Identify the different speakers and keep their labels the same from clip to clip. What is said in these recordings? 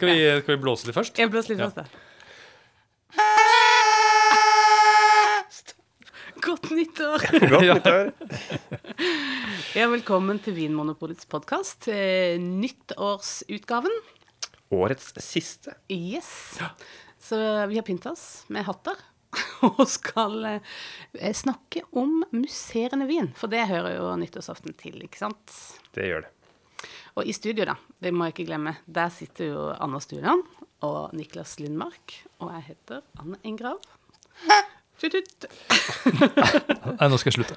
Speaker 1: Skal vi, skal vi blåse litt først?
Speaker 2: Jeg blåser litt først, da. Godt nyttår!
Speaker 3: Godt nyttår.
Speaker 2: Ja, velkommen til Vinmonopolets podkast. Nyttårsutgaven.
Speaker 3: Årets siste.
Speaker 2: Yes. Så vi har pynta oss med hatter og skal eh, snakke om musserende vin. For det hører jo nyttårsaften til, ikke sant?
Speaker 3: Det gjør det.
Speaker 2: Og i studio, da, det må jeg ikke glemme, der sitter jo Anna Stuland og Niklas Lindmark. Og jeg heter Anne Engrav. Tut-tut.
Speaker 1: Nei, nå skal jeg slutte.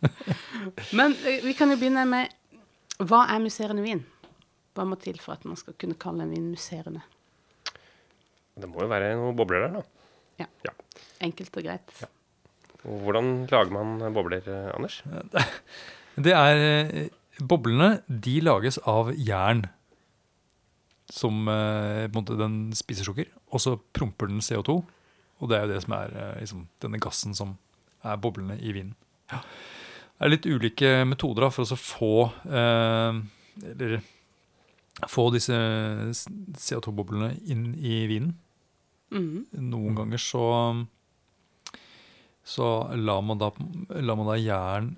Speaker 2: Men eh, vi kan jo begynne med Hva er musserende vin? Hva må til for at man skal kunne kalle en vin musserende?
Speaker 3: Det må jo være noen bobler der, da.
Speaker 2: Ja.
Speaker 3: Ja.
Speaker 2: Enkelt og greit.
Speaker 3: Og hvordan lager man bobler, eh, Anders?
Speaker 1: Det er eh, Boblene de lages av jern. Som eh, den spiser sukker, og så promper den CO2. Og det er jo det som er eh, liksom, denne gassen som er boblene i vinen. Det er litt ulike metoder da, for å få eh, Eller få disse CO2-boblene inn i vinen.
Speaker 2: Mm.
Speaker 1: Noen ganger så så lar man da, lar man da jern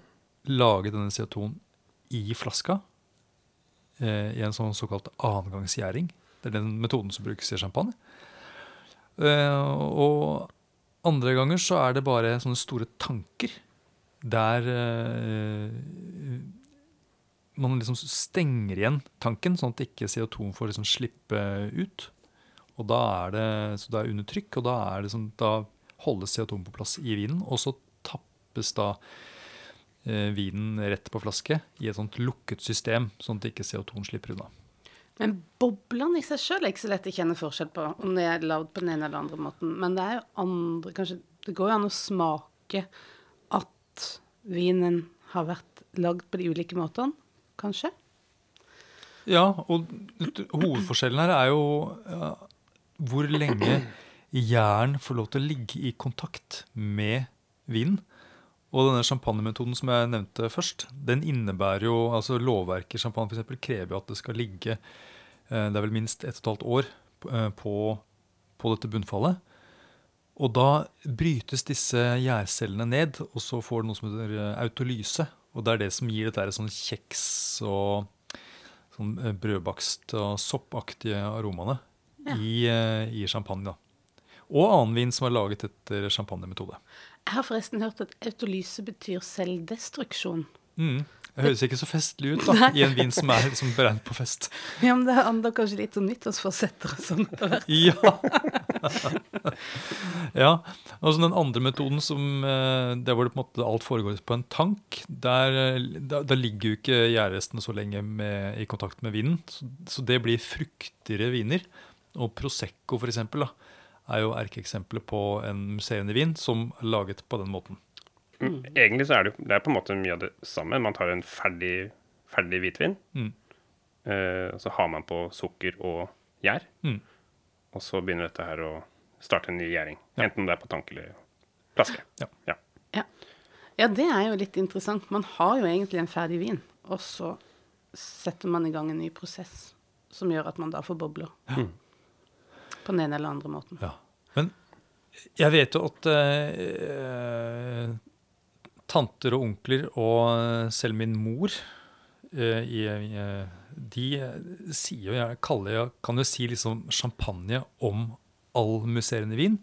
Speaker 1: lage denne CO2-en i flaska eh, i en sånn såkalt annengangsgjæring. Det er den metoden som brukes i champagne. Eh, og andre ganger så er det bare sånne store tanker der eh, man liksom stenger igjen tanken, sånn at ikke CO2 får liksom slippe ut. Og da er det, så det er under trykk, og da, er det sånn, da holdes CO2 på plass i vinen. Og så tappes da vinen rett på flaske i et sånt lukket system, sånn at ikke CO2 slipper unna.
Speaker 2: Men boblene i seg sjøl er ikke så lett å kjenne forskjell på om det er lagd på den ene eller andre måten. Men det er jo andre kanskje, Det går jo an å smake at vinen har vært lagd på de ulike måtene, kanskje?
Speaker 1: Ja, og hovedforskjellen her er jo ja, hvor lenge jern får lov til å ligge i kontakt med vinen. Og denne champagnemetoden som jeg nevnte først, den innebærer jo altså Lovverket i champagne for eksempel, krever jo at det skal ligge eh, det er vel minst ett og et halvt år eh, på, på dette bunnfallet. Og da brytes disse gjærcellene ned, og så får det noe som heter eh, autolyse. Og det er det som gir dette sånn kjeks og sånn brødbakst og soppaktige aromaene
Speaker 2: Ja.
Speaker 1: i, i champagne. da. Og annen vin som er laget etter champagnemetode.
Speaker 2: Jeg har forresten hørt at autolyse betyr selvdestruksjon.
Speaker 1: Mm. Det høres ikke så festlig ut da, i en vin som er liksom beregnet på fest.
Speaker 2: Ja, men det handler kanskje litt om nyttårsforsetter og sånn etter hvert.
Speaker 1: Ja. ja. Og så den andre metoden, som, eh, der hvor det på en måte alt foregår på en tank, der, der, da, da ligger jo ikke gjærrestene så lenge med, i kontakt med vinen. Så, så det blir fruktigere viner. Og Prosecco for eksempel, da, er jo erkeeksempelet på en museum i vin som er laget på den måten.
Speaker 3: Mm. Egentlig så er det, det er på en måte mye av det samme. Man tar en ferdig, ferdig hvitvin,
Speaker 1: Mm.
Speaker 3: eh, og så har man på sukker og gjær.
Speaker 1: Mm.
Speaker 3: Og så begynner dette her å starte en ny gjæring.
Speaker 1: Ja.
Speaker 3: Enten det er på tank eller flaske.
Speaker 1: Ja.
Speaker 3: Ja.
Speaker 2: Ja. ja, det er jo litt interessant. Man har jo egentlig en ferdig vin, og så setter man i gang en ny prosess som gjør at man da får bobler. På den ene eller andre måten.
Speaker 1: Ja. Men jeg vet jo at eh, tanter og onkler, og selv min mor, eh, i, i, de sier jo, gjerne kaller, jeg, kan jo si liksom champagne om all musserende vin,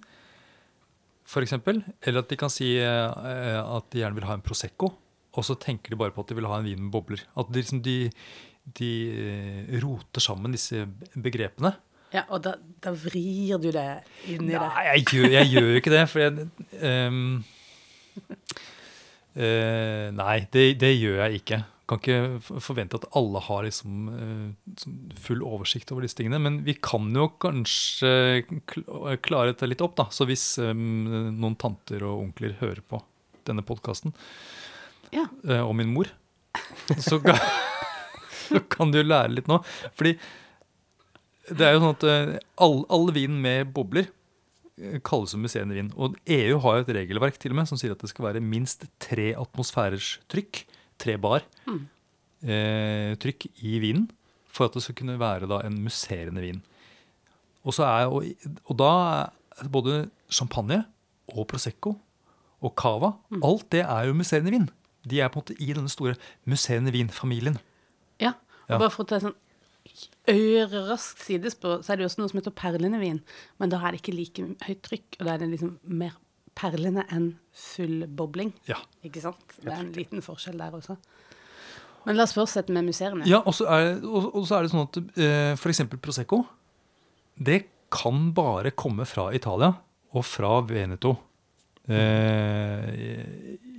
Speaker 1: eksempel. Eller at de kan si eh, at de gjerne vil ha en Prosecco, og så tenker de bare på at de vil ha en vin med bobler. At de, liksom, de, de eh, roter sammen disse begrepene.
Speaker 2: Ja, og da, da vrir du det inn i det.
Speaker 1: Nei, jeg gjør, jeg gjør jo ikke det, for jeg um, uh, Nei, det, det gjør jeg ikke. Kan ikke forvente at alle har liksom eh, sånn full oversikt over disse tingene. Men vi kan jo kanskje klare dette litt opp, da. Så hvis um, noen tanter og onkler hører på denne podkasten,
Speaker 2: Ja.
Speaker 1: og min mor, så kan, så kan du lære litt nå. Fordi det er jo sånn at eh, all, all vin med bobler eh, kalles musserende vin. Og EU har jo et regelverk til og med som sier at det skal være minst tre atmosfærers trykk, tre bar,
Speaker 2: Mm.
Speaker 1: eh, trykk i vinen for at det skal kunne være da en musserende vin. Og, så er, og, og da er både champagne og prosecco og cava Alt det er jo musserende vin. De er på en måte i denne store musserende vin-familien.
Speaker 2: Ja. Og
Speaker 1: Ja.
Speaker 2: bare for å ta en sånn øreraskt sidespor, så er det jo også noe som heter perlende vin. Men da er det ikke like høyt trykk, og da er det liksom mer perlende enn full bobling.
Speaker 1: Ja.
Speaker 2: Ikke sant? Det er en liten forskjell der også. Men la oss fortsette med museene.
Speaker 1: Ja, og så er, er det sånn at eh, eksempel Prosecco, det kan bare komme fra Italia og fra Veneto eh, i,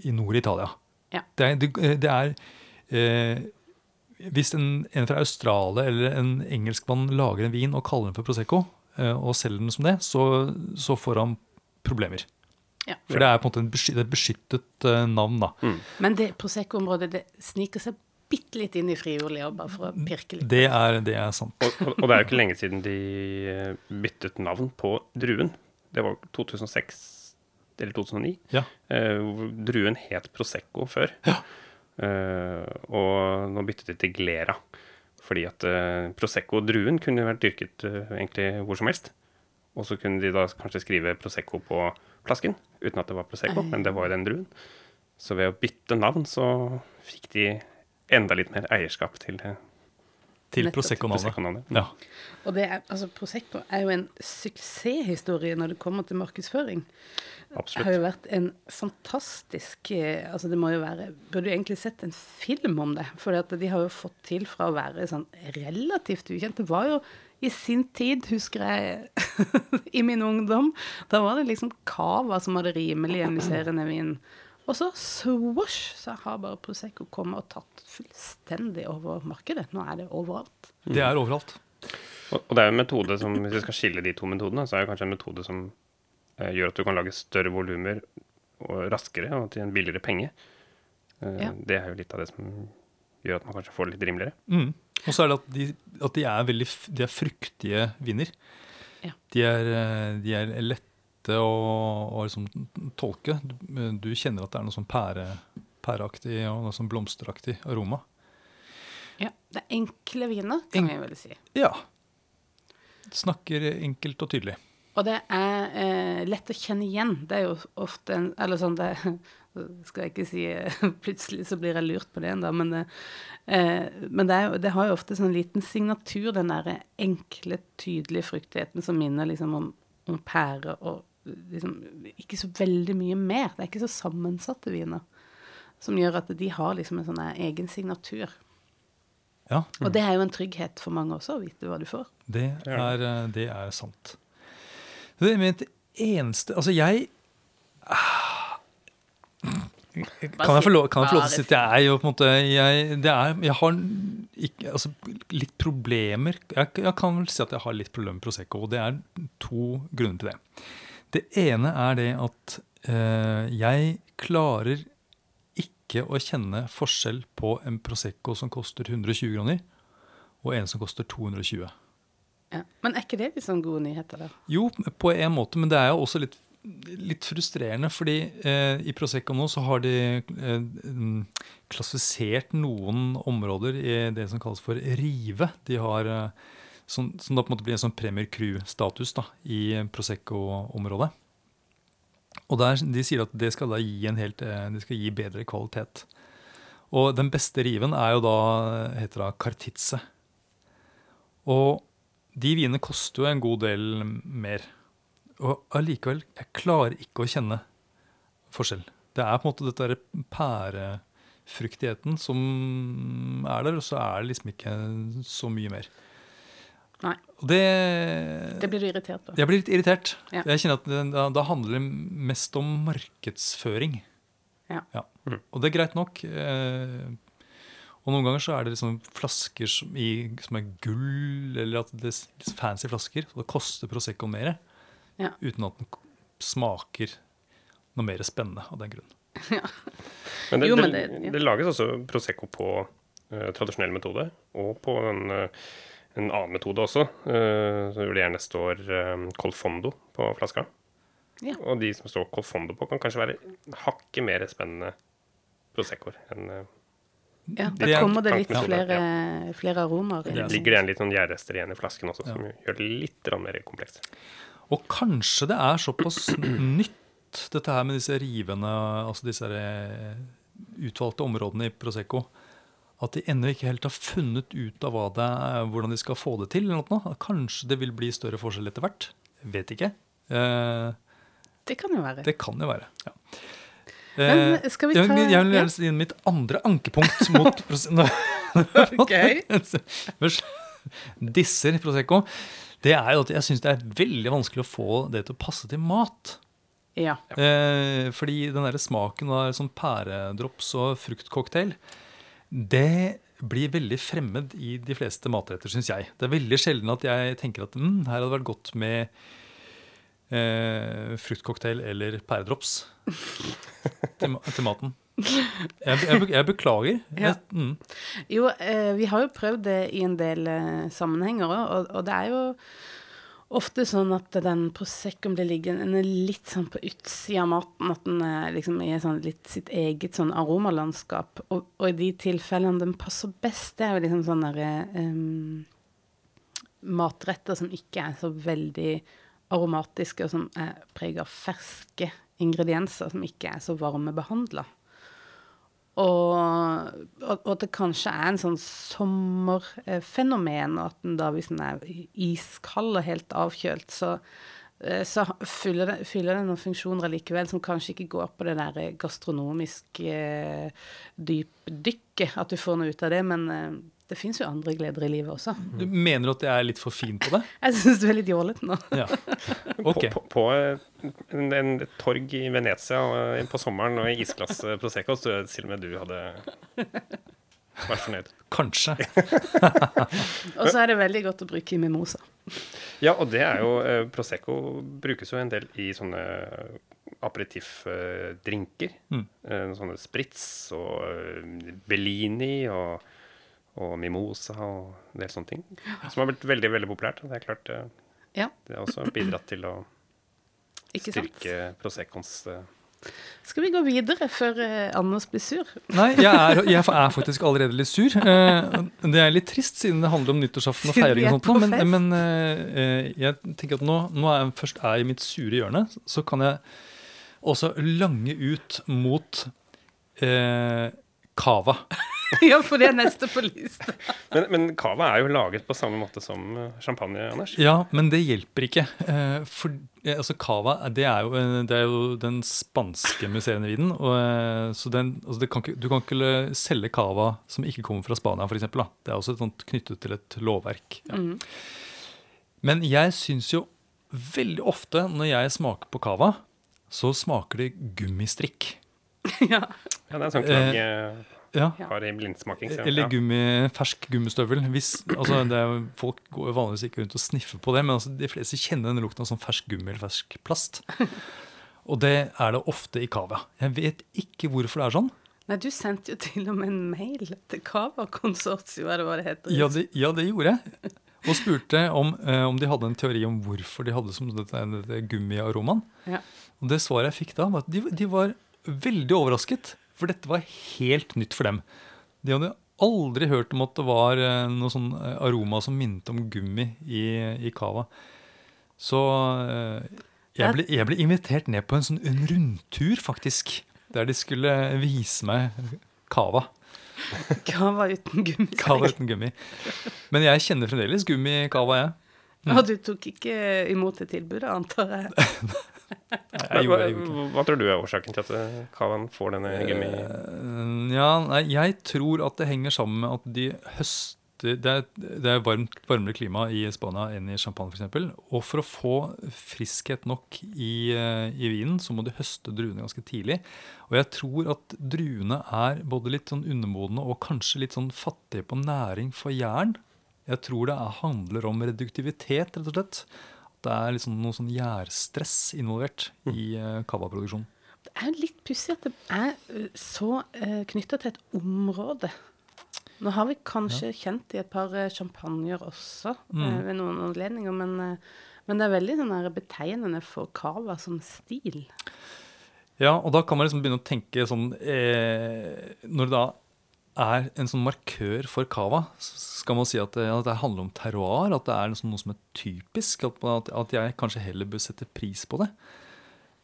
Speaker 1: i Nord-Italia.
Speaker 2: Ja.
Speaker 1: Det er, det, det er eh, Hvis en, en fra Australia eller en engelskmann lager en vin og kaller den for Prosecco, eh, og selger den som det, så, så får han problemer.
Speaker 2: Ja.
Speaker 1: For det er på en måte en besky- et beskyttet eh, navn, da.
Speaker 2: Men det Prosecco-området det sniker seg bitte litt inn i friolja, bare for å pirke litt.
Speaker 1: Det er, det er sant.
Speaker 3: Og, og, og det er jo ikke lenge siden de eh, byttet navn på druen. Det var 2006 eller 2009.
Speaker 1: Ja.
Speaker 3: Eh, druen het Prosecco før. Eh, og nå byttet de til Glera. Fordi at Prosecco Prosecco-druen kunne vært dyrket eh, egentlig hvor som helst. Og så kunne de da kanskje skrive Prosecco på flasken, uten at det var Prosecco, men det var jo den druen. Så ved å bytte navn så fikk de enda litt mer eierskap til eh,
Speaker 1: Til Prosecco-navnet.
Speaker 3: Prosecco-navnet.
Speaker 1: Ja.
Speaker 2: Og det er, altså, Prosecco er jo en suksesshistorie når det kommer til markedsføring. Absolutt. Det har jo vært en fantastisk eh, altså det må jo være, Burde jo egentlig sett en film om det. For de har jo fått til fra å være sånn relativt ukjent. Det var jo i sin tid, husker jeg, i min ungdom, da var det liksom Cava som hadde rimelig ioniserende vin. Og så swoosh, så har bare Prosecco kommet og tatt fullstendig over markedet. Nå er det overalt.
Speaker 1: Det er overalt.
Speaker 3: Og, og det er en metode som, hvis vi skal skille de to metodene, så er det kanskje en metode som eh, gjør at du kan lage større volumer og raskere og til en billigere penge. Eh,
Speaker 2: Ja.
Speaker 3: Det er jo litt av det som gjør at man kanskje får det litt rimeligere.
Speaker 1: Mm. Og så er det at de, at de er veldig de er fruktige viner.
Speaker 2: Ja.
Speaker 1: De, er, eh, de er lette og, og liksom tolke. Du, du kjenner at det er noe sånn pære, pæreaktig og noe sånn blomsteraktig aroma.
Speaker 2: Ja, Det er enkle viner, kan vi vel si.
Speaker 1: Ja. Snakker enkelt og tydelig.
Speaker 2: Og det er eh, lett å kjenne igjen. Det er jo ofte en Eller sånn det skal jeg ikke si eh, Plutselig så blir jeg lurt på det ennå, men, eh, men det, er det har jo ofte sånn liten signatur, den der enkle, tydelige fruktigheten som minner liksom om, om pære og liksom ikke så veldig mye mer. Det er ikke så sammensatte viner. Som gjør at de har liksom en sånn egen signatur.
Speaker 1: Ja,
Speaker 2: Og det er jo en trygghet for mange også, å vite hva du får.
Speaker 1: det er, eh, det er sant. Det er mitt eneste Altså, jeg ah. Kan jeg få lov, til å si at jeg er jo på en måte Jeg, det er, jeg har ikke, altså, litt problemer jeg, jeg kan vel si at jeg har litt problemer med Prosecco, og det er to grunner til det. Det ene er det at eh, jeg klarer ikke å kjenne forskjell på en Prosecco som koster 120 kroner, og en som koster 220.
Speaker 2: Ja. Men er ikke det litt sånn gode nyheter, da?
Speaker 1: Jo, på en måte, men det er jo også litt, litt frustrerende, fordi eh, i Prosecco nå så har de eh, klassifisert noen områder i det som kalles for rive. De har, eh, som, som da på en måte blir en sånn Premier Crew-status i Prosecco-området. Og der, de sier at det skal da gi en helt, eh, det skal gi bedre kvalitet. Og den beste riven er jo da, heter da Cartizze. Og de vinene koster jo en god del mer. Og allikevel, jeg klarer ikke å kjenne forskjell. Det er på en måte dette der pærefruktigheten som er der, og så er det liksom ikke så mye mer.
Speaker 2: Nei.
Speaker 1: Det,
Speaker 2: Det blir du irritert på.
Speaker 1: Jeg blir litt irritert.
Speaker 2: Ja.
Speaker 1: Jeg kjenner at det, da, da handler det mest om markedsføring.
Speaker 2: Ja.
Speaker 1: Og det er greit nok. Eh, og noen ganger så er det liksom flasker som, i, som er gull, eller at det er fancy flasker. Og det koster Prosecco mer,
Speaker 2: Ja.
Speaker 1: uten at den smaker noe mer spennende av den grunn.
Speaker 3: Men det,
Speaker 2: Jo, men
Speaker 3: det,
Speaker 2: det- ja.
Speaker 3: det lages også Prosecco på uh, tradisjonell metode, og på den eh, en annen metode også. Uh, så hvor det gjerne står uh, Colfondo på flaska.
Speaker 2: Ja.
Speaker 3: Og de som står Colfondo på, kan kanskje være hakket mer spennende Proseccoer enn eh,
Speaker 2: Ja, da
Speaker 1: er
Speaker 2: kommer det litt flere,
Speaker 3: ja.
Speaker 2: flere aromaer.
Speaker 1: Det er.
Speaker 3: Ligger det igjen litt sånn gjærrester igjen i flasken også, som gjør det litt mer komplekst.
Speaker 1: Og kanskje det er såpass nytt, dette her med disse rivende, altså disse eh, utvalgte områdene i Prosecco, at de ennå ikke helt har funnet ut av det hvordan de skal få det til. Kanskje det vil bli større forskjell etter hvert. Vet ikke. Eh,
Speaker 2: Det kan jo være.
Speaker 1: det kan jo være. ja.
Speaker 2: Men
Speaker 1: Eh,
Speaker 2: skal vi ta-
Speaker 1: jeg vil gjerne si mitt andre ankepunkt mot Prosecco.
Speaker 2: Ok.
Speaker 1: Disser Prosecco. Det er jo at jeg syns det er veldig vanskelig å få det til å passe til mat.
Speaker 2: Ja.
Speaker 1: Eh, fordi den der smaken av sånn pæredrops og fruktcocktail, det blir veldig fremmed i de fleste matretter, syns jeg. Det er veldig sjelden at jeg tenker at mm, her hadde det vært godt med eh, fruktcocktail eller pæredrops til, til maten. Jeg, jeg, jeg beklager.
Speaker 2: Ja.
Speaker 1: Jeg, mm,
Speaker 2: Jo, eh, vi har jo prøvd det i en del eh, sammenhenger òg, og, og det er jo ofte sånn at den Proseccoen blir liggende litt sånn på utsida av maten, at den er liksom i sånn litt sitt eget sånn aromalandskap. Og, og i de tilfellene den passer best, det er jo liksom sånne derre um, matretter som ikke er så veldig aromatiske, og som er preget av ferske ingredienser, som ikke er så varmebehandla. Og, og, og at det kanskje er en sånn sommerfenomen, at den da hvis den er iskald og helt avkjølt, så, eh, så fyller det, fyller det noen funksjoner likevel som kanskje ikke går på det der gastronomiske eh, dypdykket, at du får noe ut av det, men eh, det fins jo andre gleder i livet også.
Speaker 1: du mener at jeg er litt for fin på det?
Speaker 2: Jeg syns du er litt jålete nå.
Speaker 1: Ja. Okay.
Speaker 3: På, på, på en, en et torg i Venezia på sommeren og i isglass eh, Prosecco, så tror jeg til og med du hadde vært fornøyd.
Speaker 1: Kanskje.
Speaker 2: Og så er det veldig godt å bruke i mimosa.
Speaker 3: Ja, og det er jo eh, Prosecco brukes jo en del i sånne aperitiffdrinker.
Speaker 1: Mm.
Speaker 3: Eh, sånne sprits og eh, Bellini og, og mimosa og en del sånne ting. Som har blitt veldig, veldig populært. Det er klart eh,
Speaker 2: Ja,
Speaker 3: det har også bidratt til å styrke Proseccoens eh,
Speaker 2: Skal vi gå videre før eh, Anders blir sur?
Speaker 1: Nei, jeg er, jeg er faktisk allerede litt sur. Eh, Det er litt trist, siden det handler om nyttårsaften og feiring og sånt. Men, men jeg tenker at nå, nå er jeg først er i mitt sure hjørne, så kan jeg også lange ut mot eh, cava.
Speaker 2: ja, for det er neste på lista.
Speaker 3: Men, men cava er jo laget på samme måte som eh, champagne, Anders.
Speaker 1: Ja, men det hjelper ikke. Eh, For eh, altså, cava det er, jo, det er jo den spanske musserende vinen. Og, eh, så den, altså, det kan ikke, du kan ikke selge cava som ikke kommer fra Spania, f.eks. Det er også et sånt knyttet til et lovverk. Ja.
Speaker 2: Mm.
Speaker 1: Men jeg syns jo veldig ofte når jeg smaker på cava, så smaker det gummistrikk.
Speaker 2: ja.
Speaker 3: Ja, det er sånn knagg eh,
Speaker 1: Ja.
Speaker 3: Har blindsmaking. så
Speaker 1: Eller gummi, fersk gummistøvel. Hvis, altså det er, folk går jo vanligvis ikke rundt og sniffer på det, men altså de fleste kjenner den lukten av sånn fersk gummi eller fersk plast. Og det er det ofte i Kavia. Jeg vet ikke hvorfor det er sånn.
Speaker 2: Nei, du sendte jo til og med en mail til Kava-konsortiet, hva det var det heter.
Speaker 1: Ja, det, ja, det gjorde jeg. Og spurte om, eh, om de hadde en teori om hvorfor de hadde som dette, dette gummiaromaen.
Speaker 2: Ja.
Speaker 1: Og det svaret jeg fikk da, var at de, de var veldig overrasket. For dette var helt nytt for dem. De hadde aldri hørt om at det var eh, noe sånn eh, aroma som minnet om gummi i, i cava. Så eh, jeg ble, jeg ble invitert ned på en sånn en rundtur, faktisk. Der de skulle vise meg cava.
Speaker 2: Cava uten gummi.
Speaker 1: Kava uten gummi. Men jeg kjenner fremdeles gummi i cava, jeg.
Speaker 2: Og du tok ikke imot det tilbudet, antar jeg?
Speaker 1: jeg gjorde, jeg gjorde
Speaker 3: hva tror du er årsaken til at Kavan får denne gummi...
Speaker 1: Eh, Ja, nei, jeg tror at det henger sammen med at de høster Det er, det er varmt, varmere klima i Spania enn i Champagne f.eks. Og for å få friskhet nok i, eh, i vinen, så må de høste druene ganske tidlig. Og jeg tror at druene er både litt sånn undermodne og kanskje litt sånn fattige på næring for jern. Jeg tror det er, handler om reduktivitet, rett og slett. Det er liksom noe sånn gjærstress involvert i uh, cavaproduksjon.
Speaker 2: Det er litt pussig at det er så uh, knytta til et område. Nå har vi kanskje kjent i et par eh, champagner også eh,
Speaker 1: Mm.
Speaker 2: ved noen anledninger, men, eh, men det er veldig sånn her betegnende for cava som stil.
Speaker 1: Ja, og da kan man liksom begynne å tenke sånn eh, Når det da er en sånn markør for cava. Skal man si at det, at det handler om terroir, at det er liksom noe som er typisk? At, at, jeg kanskje heller bør sette pris på det?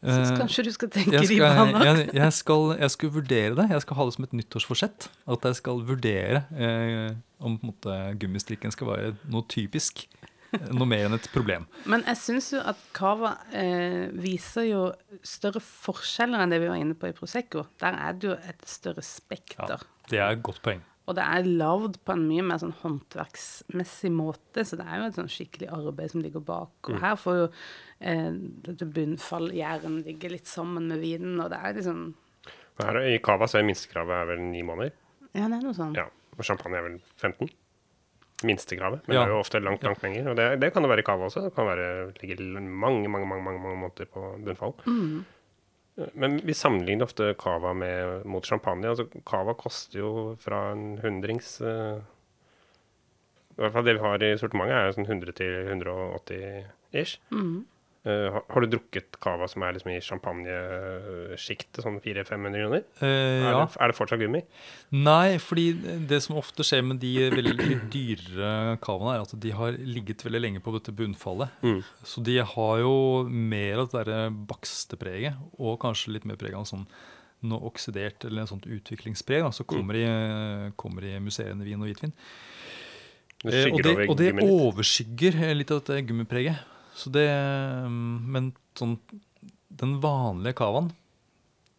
Speaker 2: Jeg
Speaker 1: Eh,
Speaker 2: kanskje du skal tenke
Speaker 1: jeg skal,
Speaker 2: nok.
Speaker 1: jeg, jeg, skal, jeg skal vurdere det. Jeg skal ha det som et nyttårsforsett. At jeg skal vurdere eh, om måte, gummistrikken skal være noe typisk. eh, Noe mer enn et problem.
Speaker 2: Men jeg syns jo at cava eh, viser jo større forskjeller enn det vi var inne på i Prosecco. Der er det jo et større
Speaker 1: Ja,
Speaker 2: spekter.
Speaker 1: Det er et godt poeng.
Speaker 2: Og det er lagd på en mye mer sånn håndverksmessig måte, så det er jo et sånn skikkelig arbeid som ligger bak.
Speaker 1: Mm.
Speaker 2: Og her får jo eh, dette bunnfalljæren ligge litt sammen med vinen, og det er liksom
Speaker 3: Her I Cava så er minstekravet er vel ni måneder.
Speaker 2: Ja, det er noe sånn.
Speaker 3: Ja, Og champagne er vel 15. Minstekravet. Men
Speaker 1: Ja.
Speaker 3: det er jo ofte langt, langt lenger. Og det, det kan det være i Cava også. Det kan være, ligge mange, mange, mange, mange, mange måneder på bunnfall. Men vi sammenligner ofte Cava med, mot champagne. Altså, Cava koster jo fra en hundrings uh, I hvert fall det vi har i sortimentet, er jo sånn 100 til 180 ish. Eh, har, har du drukket Cava som er liksom i champagnesjiktet, sånn 400-500 kroner? Er,
Speaker 1: ja.
Speaker 3: det, er det fortsatt gummi?
Speaker 1: Nei, fordi det som ofte skjer med de veldig dyrere cavaene, er at de har ligget veldig lenge på dette bunnfallet.
Speaker 3: Mm.
Speaker 1: Så de har jo mer av det derre bakstepreget, og kanskje litt mer preg av sånn noe oksidert eller en sånt utviklingspreg da, som kommer, i, kommer i musserende vin og hvitvin.
Speaker 3: Det
Speaker 1: Eh, og det, og det overskygger litt av dette gummipreget. Så det, mm, men sånn, den vanlige cavaen,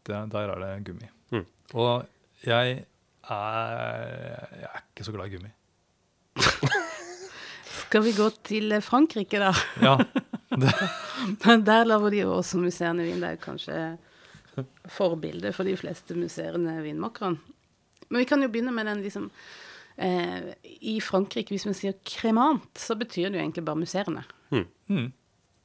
Speaker 1: der er det gummi.
Speaker 3: Mm.
Speaker 1: Og jeg er, jeg er ikke så glad i gummi.
Speaker 2: Skal vi gå til eh, Frankrike, da?
Speaker 1: Ja, Men
Speaker 2: Der lager de jo også musserende vin. Det er jo kanskje forbildet for de fleste museene vinmakerne. Men vi kan jo begynne med den liksom eh, I Frankrike, hvis man sier kremant, så betyr det jo egentlig bare musserende.
Speaker 1: Mm,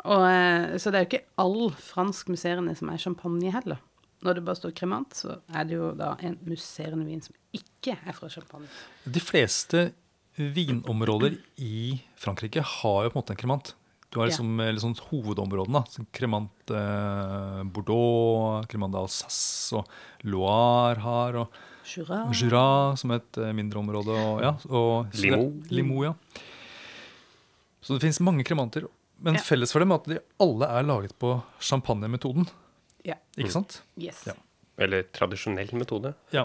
Speaker 2: Og, eh, så det er jo ikke all fransk musserende som er champagne heller. Når det bare står kremant, så er det jo da en musserende vin som ikke er fra champagne.
Speaker 1: de fleste vinområder i Frankrike har jo på en måte en kremant. Du har
Speaker 2: Ja.
Speaker 1: liksom, sånn hovedområdene. da. Sånn Kremant eh, Bordeaux, Kremant d'Alsace og Loire har, og
Speaker 2: Jura.
Speaker 1: Jura som et eh, mindre område. Og, ja, og Limo.
Speaker 3: Limoux,
Speaker 1: ja. Så det finnes mange kremanter. Men
Speaker 2: Ja.
Speaker 1: felles for dem er at de alle er laget på champagnemetoden.
Speaker 2: Ja.
Speaker 1: Ikke sant?
Speaker 2: Yes.
Speaker 1: Ja.
Speaker 3: Eller tradisjonell metode.
Speaker 1: Ja.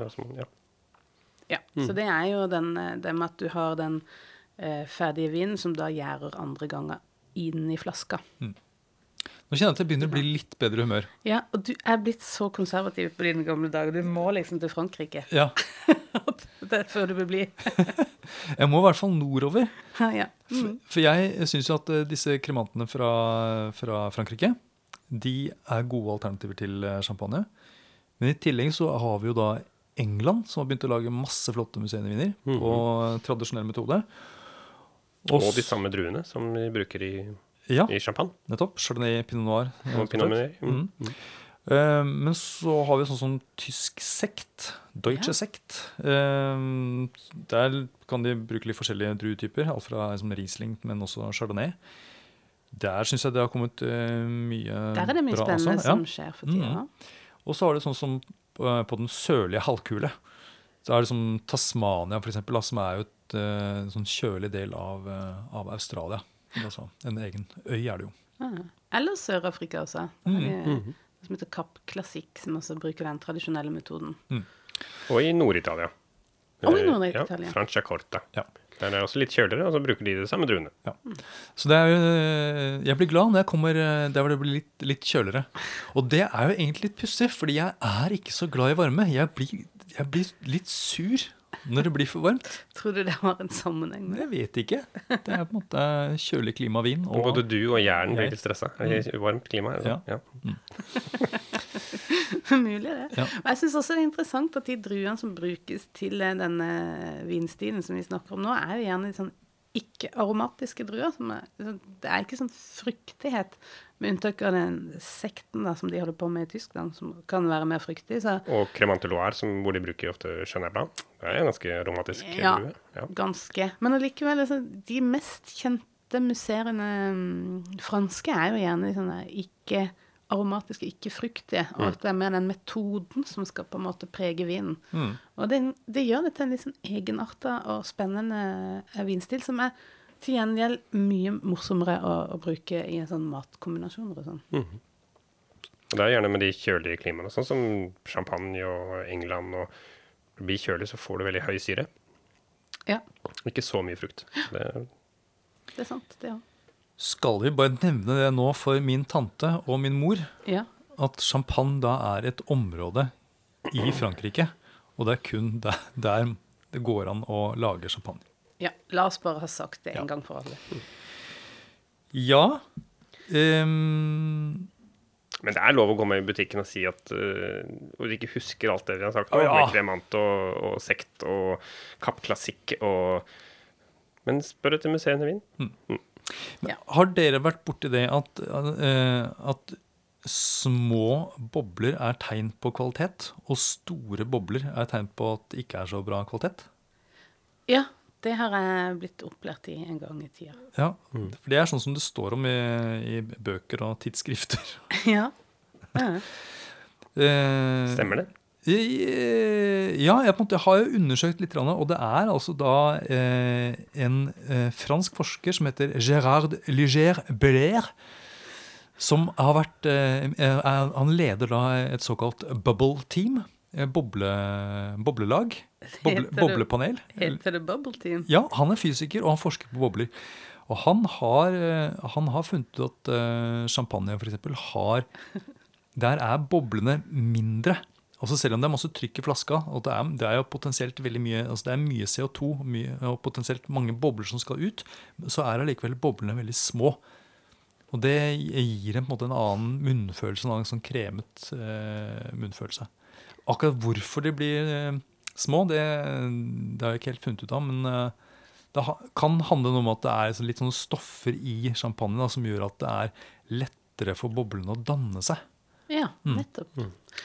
Speaker 3: Ja.
Speaker 2: Mm. så det er jo den, eh, det med at du har den eh, ferdige vinen som da gjærer andre ganger inn i flaska.
Speaker 1: Nå kjenner jeg at jeg begynner å bli litt bedre humør.
Speaker 2: Ja, og du er blitt så konservativ på dine gamle dager. Du må liksom til Frankrike
Speaker 1: Ja,
Speaker 2: det er før du blir blid.
Speaker 1: Jeg må i hvert fall nordover.
Speaker 2: ja.
Speaker 1: For, for jeg syns jo at eh, disse kremantene fra, fra Frankrike de er gode alternativer til eh, champagne. Men i tillegg så har vi jo da England, som har begynt å lage masse flotte museumviner på tradisjonell metode.
Speaker 3: Og
Speaker 1: og
Speaker 3: de samme druene som vi bruker i,
Speaker 1: Ja,
Speaker 3: i champagne.
Speaker 1: nettopp. Chardonnay, pinot noir.
Speaker 3: Og pinot noir. Mm.
Speaker 1: Mm. Uh, men så har vi sånn som tysk sekt. Deutsche
Speaker 2: Ja.
Speaker 1: sekt. Uh, der kan de bruke litt forskjellige druetyper. Alt fra liksom, Riesling, men også Chardonnay. Der syns jeg det har kommet uh, mye
Speaker 2: Der er det mye
Speaker 1: bra
Speaker 2: spennende.
Speaker 1: Ja.
Speaker 2: som skjer for tida.
Speaker 1: Mm. Og så har det sånn som på, på den sørlige halvkule. Så er det som Tasmania, for eksempel, da, som er jo et sånn kjølig del av, av Australia. Altså, en egen øy er det jo.
Speaker 2: Ah. Eller Sør-Afrika også. Der er det som heter Kapp Klassikk, som også bruker den tradisjonelle metoden.
Speaker 3: Og i Nord-Italia.
Speaker 2: Og i
Speaker 3: Eh,
Speaker 2: Nord-Italia.
Speaker 3: Ja, Franciacorta.
Speaker 1: Ja.
Speaker 3: Der er det også litt kjøligere, og så bruker de det samme druene.
Speaker 1: Så det er jo, eh, jeg blir glad når jeg kommer eh, der hvor det blir litt, litt kjøligere. Og det er jo egentlig litt pussig, fordi jeg er ikke så glad i varme. Jeg blir, jeg blir litt sur når det blir for varmt.
Speaker 2: Tror du det har en sammenheng med det?
Speaker 1: Jeg vet ikke. Det er på en måte kjølig klima, vin
Speaker 3: Og både du og hjernen blir litt stressa. I varmt klima. Altså.
Speaker 1: Ja.
Speaker 3: Ja.
Speaker 2: Mulig det.
Speaker 1: Ja.
Speaker 2: Og jeg syns også det er interessant at de druene som brukes til eh, denne vinstilen som vi snakker om nå, er jo gjerne litt sånn ikke-aromatiske druer. Som er, det er ikke sånn fruktighet, med unntak av den sekten da, som de holder på med i Tyskland, som kan være mer fryktig. Så
Speaker 3: Og Cremante Loire, som, hvor de bruker ofte Chenin Det er en ganske romantisk
Speaker 2: Ja.
Speaker 3: drue. Ja.
Speaker 2: ganske. Men allikevel, altså, de mest kjente museene mm, franske er jo gjerne sånne ikke aromatiske, ikke fruktige. Og at det er mer den metoden som skal på en måte prege vinen.
Speaker 1: Mm.
Speaker 2: Og det, det gjør det til en litt sånn egenarta og spennende eh, vinstil, som er til gjengjeld mye morsommere å, å bruke i en sånn matkombinasjoner og sånn.
Speaker 3: Og det er gjerne med de kjølige klimaene, sånn som champagne og England. og blir kjølig, så får du veldig høy syre.
Speaker 2: Ja,
Speaker 3: Ikke så mye frukt. Det,
Speaker 2: det er sant, det òg.
Speaker 1: Skal vi bare nevne det nå for min tante og min mor,
Speaker 2: Ja.
Speaker 1: at champagne da er et område i Frankrike, og det er kun der, der det går an å lage champagne.
Speaker 2: Ja. La oss bare ha sagt det en
Speaker 1: Ja.
Speaker 2: gang for alle.
Speaker 1: Ja Um,
Speaker 3: men det er lov å komme i butikken og si at uh, du ikke husker alt det vi har sagt.
Speaker 1: Å, ja.
Speaker 3: Med kremant og, og sekt og Kapp Klassikk og Men spør etter museene vin.
Speaker 1: Har dere vært borti det at, uh, at små bobler er tegn på kvalitet, og store bobler er tegn på at det ikke er så bra kvalitet?
Speaker 2: Ja, det har jeg blitt opplært i en gang i tida.
Speaker 1: Ja, for det er sånn som det står om i, i bøker og tidsskrifter.
Speaker 2: ja. ja.
Speaker 1: Eh,
Speaker 3: Stemmer det?
Speaker 1: Ja, jeg på en måte har jo undersøkt litt, og det er altså da eh, en eh, fransk forsker som heter Gérard Liger Belair, som har vært eh, eh, Han leder da et såkalt bubble team. Eh, Boble, boblelag. Boble,
Speaker 2: Heter det-
Speaker 1: boblepanel.
Speaker 2: Heter det bubble team?
Speaker 1: Ja, han er fysiker, og han forsker på bobler. Og han har, eh, han har funnet ut at eh, champagne eksempel har Der er boblene mindre. Altså Selv om det er masse trykk i flaska, og det er, det er jo potensielt veldig mye altså det er mye CO2 mye, og potensielt mange bobler som skal ut, så er allikevel boblene veldig små. Og det gir en, på en måte en annen munnfølelse, en annen sånn kremet eh, munnfølelse. Akkurat hvorfor de blir eh, små, det, det har jeg ikke helt funnet ut av. Men eh, det ha, kan handle noe om at det er så litt sånne stoffer i champagne da, som gjør at det er lettere for boblene å danne seg.
Speaker 2: Ja,
Speaker 1: Mm.
Speaker 2: nettopp.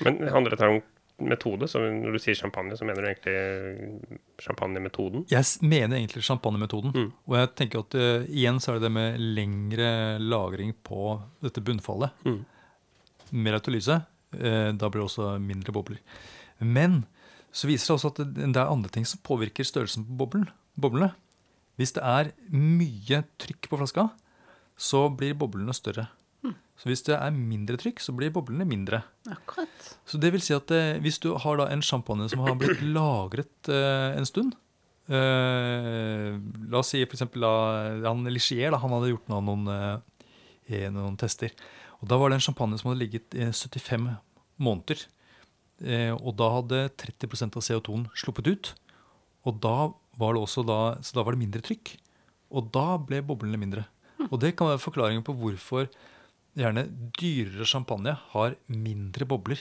Speaker 3: Men handler dette om metode? Så når du sier champagne, så mener du egentlig champagnemetoden?
Speaker 1: Jeg mener egentlig champagnemetoden.
Speaker 3: Mm.
Speaker 1: Og jeg tenker at uh, igjen så er det det med lengre lagring på dette bunnfallet.
Speaker 3: Mm.
Speaker 1: Mer autolyse. Eh, da blir det også mindre bobler. Men så viser det også at det, er andre ting som påvirker størrelsen på boblen, boblene. Hvis det er mye trykk på flaska, så blir boblene større. Så hvis det er mindre trykk, så blir boblene mindre.
Speaker 2: Akkurat.
Speaker 1: Så det vil si at eh, hvis du har da en champagne som har blitt lagret eh, en stund eh, La oss si for eksempel da, han Ligier, da, han hadde gjort noen, noen, noen tester. Og da var det en champagne som hadde ligget i 75 måneder. Eh, og da hadde 30% av CO2-en sluppet ut. Og da var det også da, så da var det mindre trykk. Og da ble boblene mindre. Og det kan være forklaringen på hvorfor gjerne dyrere champagne har mindre bobler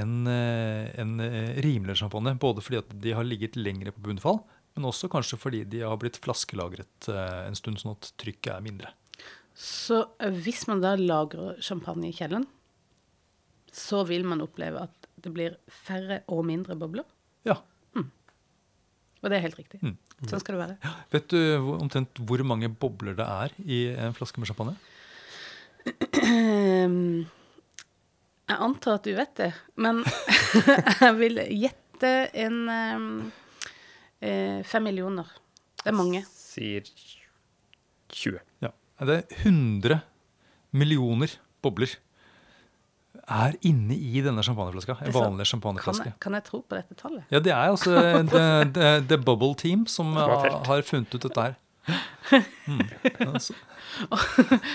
Speaker 1: enn en eh, rimeligere champagne. Både fordi at de har ligget lengre på bunnfall, men også kanskje fordi de har blitt flaskelagret eh, en stund, sånn at trykket er mindre.
Speaker 2: Så eh, hvis man da lagrer champagne i kjelleren, så vil man oppleve at det blir færre og mindre bobler.
Speaker 1: Ja.
Speaker 2: Og det er helt riktig.
Speaker 1: Mm.
Speaker 2: Sånn skal det være.
Speaker 1: Vet du omtrent hvor mange bobler det er i en flaske med champagne?
Speaker 2: Ehm, jeg antar at du vet det, men jeg vil gjette en ehm, eh, fem millioner. Det er mange.
Speaker 3: Sier 20.
Speaker 1: Ja. Det er 100 millioner bobler er inne i denne champagneflaska. En
Speaker 2: er
Speaker 1: vanlig champagneflaske.
Speaker 2: Kan, kan jeg tro på dette tallet?
Speaker 1: Ja, det er altså The, the, the Bubble Team som
Speaker 3: Som har
Speaker 1: funnet ut dette her. Mm. Ja, så,